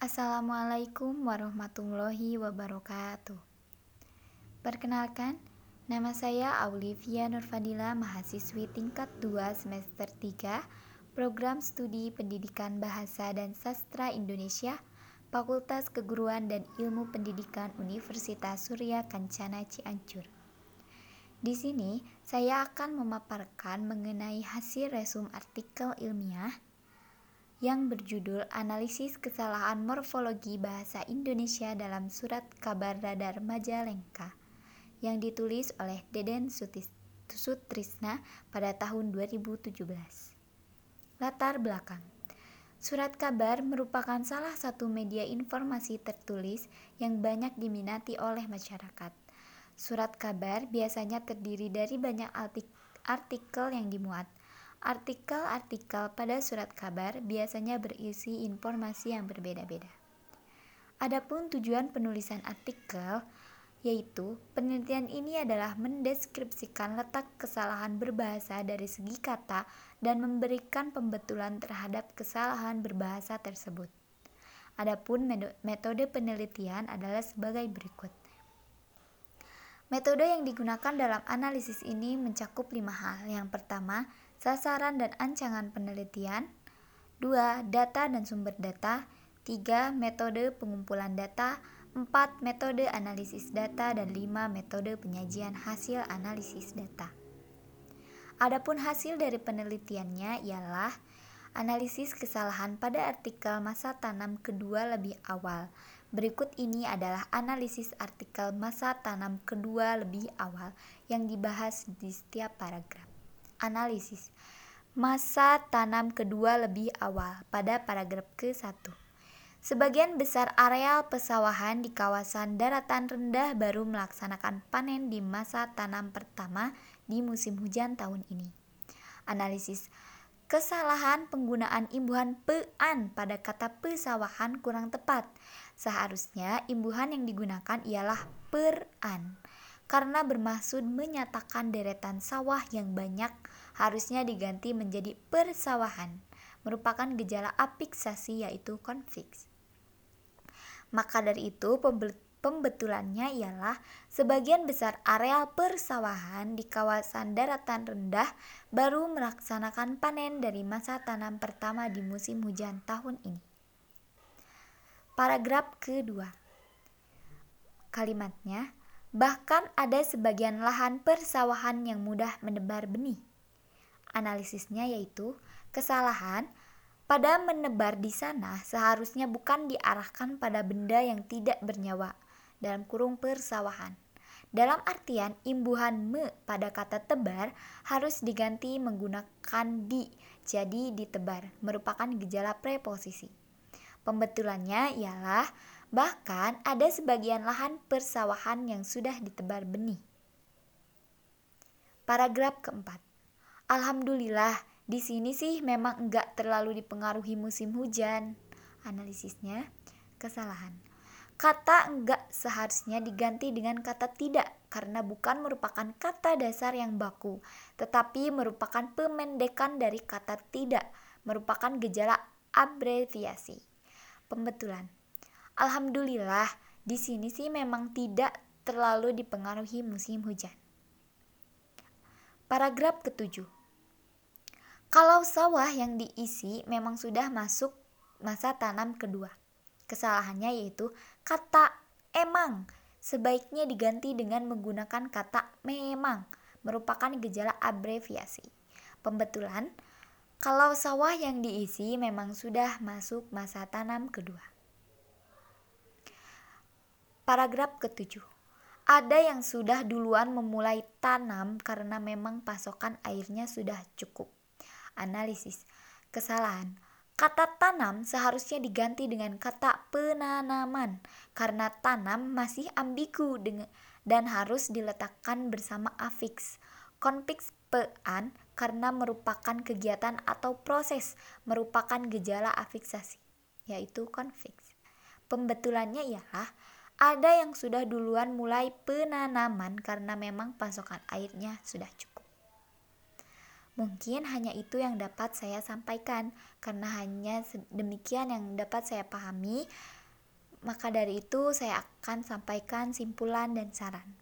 Assalamualaikum warahmatullahi wabarakatuh. Perkenalkan, nama saya Aulivia Nurfadila, mahasiswi tingkat 2 semester 3, Program Studi Pendidikan Bahasa dan Sastra Indonesia, Fakultas Keguruan dan Ilmu Pendidikan Universitas Surya Kencana Cianjur. Di sini, saya akan memaparkan mengenai hasil resum artikel ilmiah yang berjudul Analisis Kesalahan Morfologi Bahasa Indonesia dalam Surat Kabar Radar Majalengka yang ditulis oleh Deden Sutrisna pada tahun 2017. Latar belakang Surat kabar merupakan salah satu media informasi tertulis yang banyak diminati oleh masyarakat. Surat kabar biasanya terdiri dari banyak artikel yang dimuat, Artikel-artikel pada surat kabar biasanya berisi informasi yang berbeda-beda. Adapun tujuan penulisan artikel yaitu penelitian ini adalah mendeskripsikan letak kesalahan berbahasa dari segi kata dan memberikan pembetulan terhadap kesalahan berbahasa tersebut. Adapun metode penelitian adalah sebagai berikut. Metode yang digunakan dalam analisis ini mencakup lima hal. Yang pertama, sasaran dan ancangan penelitian, 2. Data dan sumber data, 3. Metode pengumpulan data, 4. Metode analisis data, dan 5. Metode penyajian hasil analisis data. Adapun hasil dari penelitiannya ialah analisis kesalahan pada artikel masa tanam kedua lebih awal. Berikut ini adalah analisis artikel masa tanam kedua lebih awal yang dibahas di setiap paragraf. Analisis Masa tanam kedua lebih awal pada paragraf ke-1 Sebagian besar areal pesawahan di kawasan daratan rendah baru melaksanakan panen di masa tanam pertama di musim hujan tahun ini. Analisis Kesalahan penggunaan imbuhan pean pada kata pesawahan kurang tepat. Seharusnya imbuhan yang digunakan ialah peran karena bermaksud menyatakan deretan sawah yang banyak harusnya diganti menjadi persawahan, merupakan gejala apiksasi yaitu konfiks. Maka dari itu pembetulannya ialah sebagian besar areal persawahan di kawasan daratan rendah baru melaksanakan panen dari masa tanam pertama di musim hujan tahun ini. Paragraf kedua. Kalimatnya, Bahkan ada sebagian lahan persawahan yang mudah menebar benih. Analisisnya yaitu kesalahan pada menebar di sana seharusnya bukan diarahkan pada benda yang tidak bernyawa dalam kurung persawahan. Dalam artian imbuhan me pada kata tebar harus diganti menggunakan di, jadi ditebar, merupakan gejala preposisi. Pembetulannya ialah Bahkan ada sebagian lahan persawahan yang sudah ditebar benih. Paragraf keempat. Alhamdulillah, di sini sih memang enggak terlalu dipengaruhi musim hujan. Analisisnya, kesalahan. Kata enggak seharusnya diganti dengan kata tidak karena bukan merupakan kata dasar yang baku, tetapi merupakan pemendekan dari kata tidak, merupakan gejala abreviasi. Pembetulan. Alhamdulillah, di sini sih memang tidak terlalu dipengaruhi musim hujan. Paragraf ketujuh. Kalau sawah yang diisi memang sudah masuk masa tanam kedua. Kesalahannya yaitu kata emang sebaiknya diganti dengan menggunakan kata memang merupakan gejala abreviasi. Pembetulan, kalau sawah yang diisi memang sudah masuk masa tanam kedua. Paragraf ketujuh. Ada yang sudah duluan memulai tanam karena memang pasokan airnya sudah cukup. Analisis. Kesalahan. Kata tanam seharusnya diganti dengan kata penanaman karena tanam masih ambigu dan harus diletakkan bersama afiks. Konfiks pean karena merupakan kegiatan atau proses merupakan gejala afiksasi, yaitu konfiks. Pembetulannya ialah ada yang sudah duluan mulai penanaman karena memang pasokan airnya sudah cukup. Mungkin hanya itu yang dapat saya sampaikan, karena hanya demikian yang dapat saya pahami. Maka dari itu, saya akan sampaikan simpulan dan saran.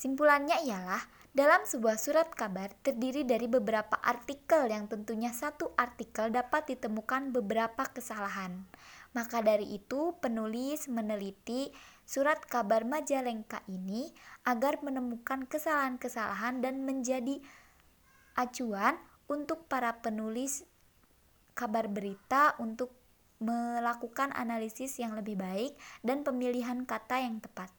Simpulannya ialah dalam sebuah surat kabar terdiri dari beberapa artikel yang tentunya satu artikel dapat ditemukan beberapa kesalahan. Maka dari itu, penulis meneliti surat kabar Majalengka ini agar menemukan kesalahan-kesalahan dan menjadi acuan untuk para penulis kabar berita untuk melakukan analisis yang lebih baik dan pemilihan kata yang tepat.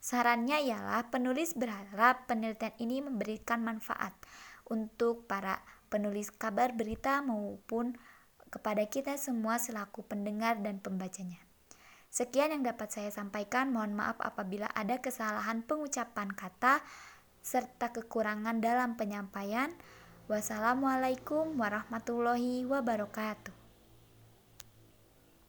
Sarannya ialah penulis berharap penelitian ini memberikan manfaat untuk para penulis kabar berita maupun kepada kita semua selaku pendengar dan pembacanya. Sekian yang dapat saya sampaikan. Mohon maaf apabila ada kesalahan pengucapan kata serta kekurangan dalam penyampaian. Wassalamualaikum warahmatullahi wabarakatuh.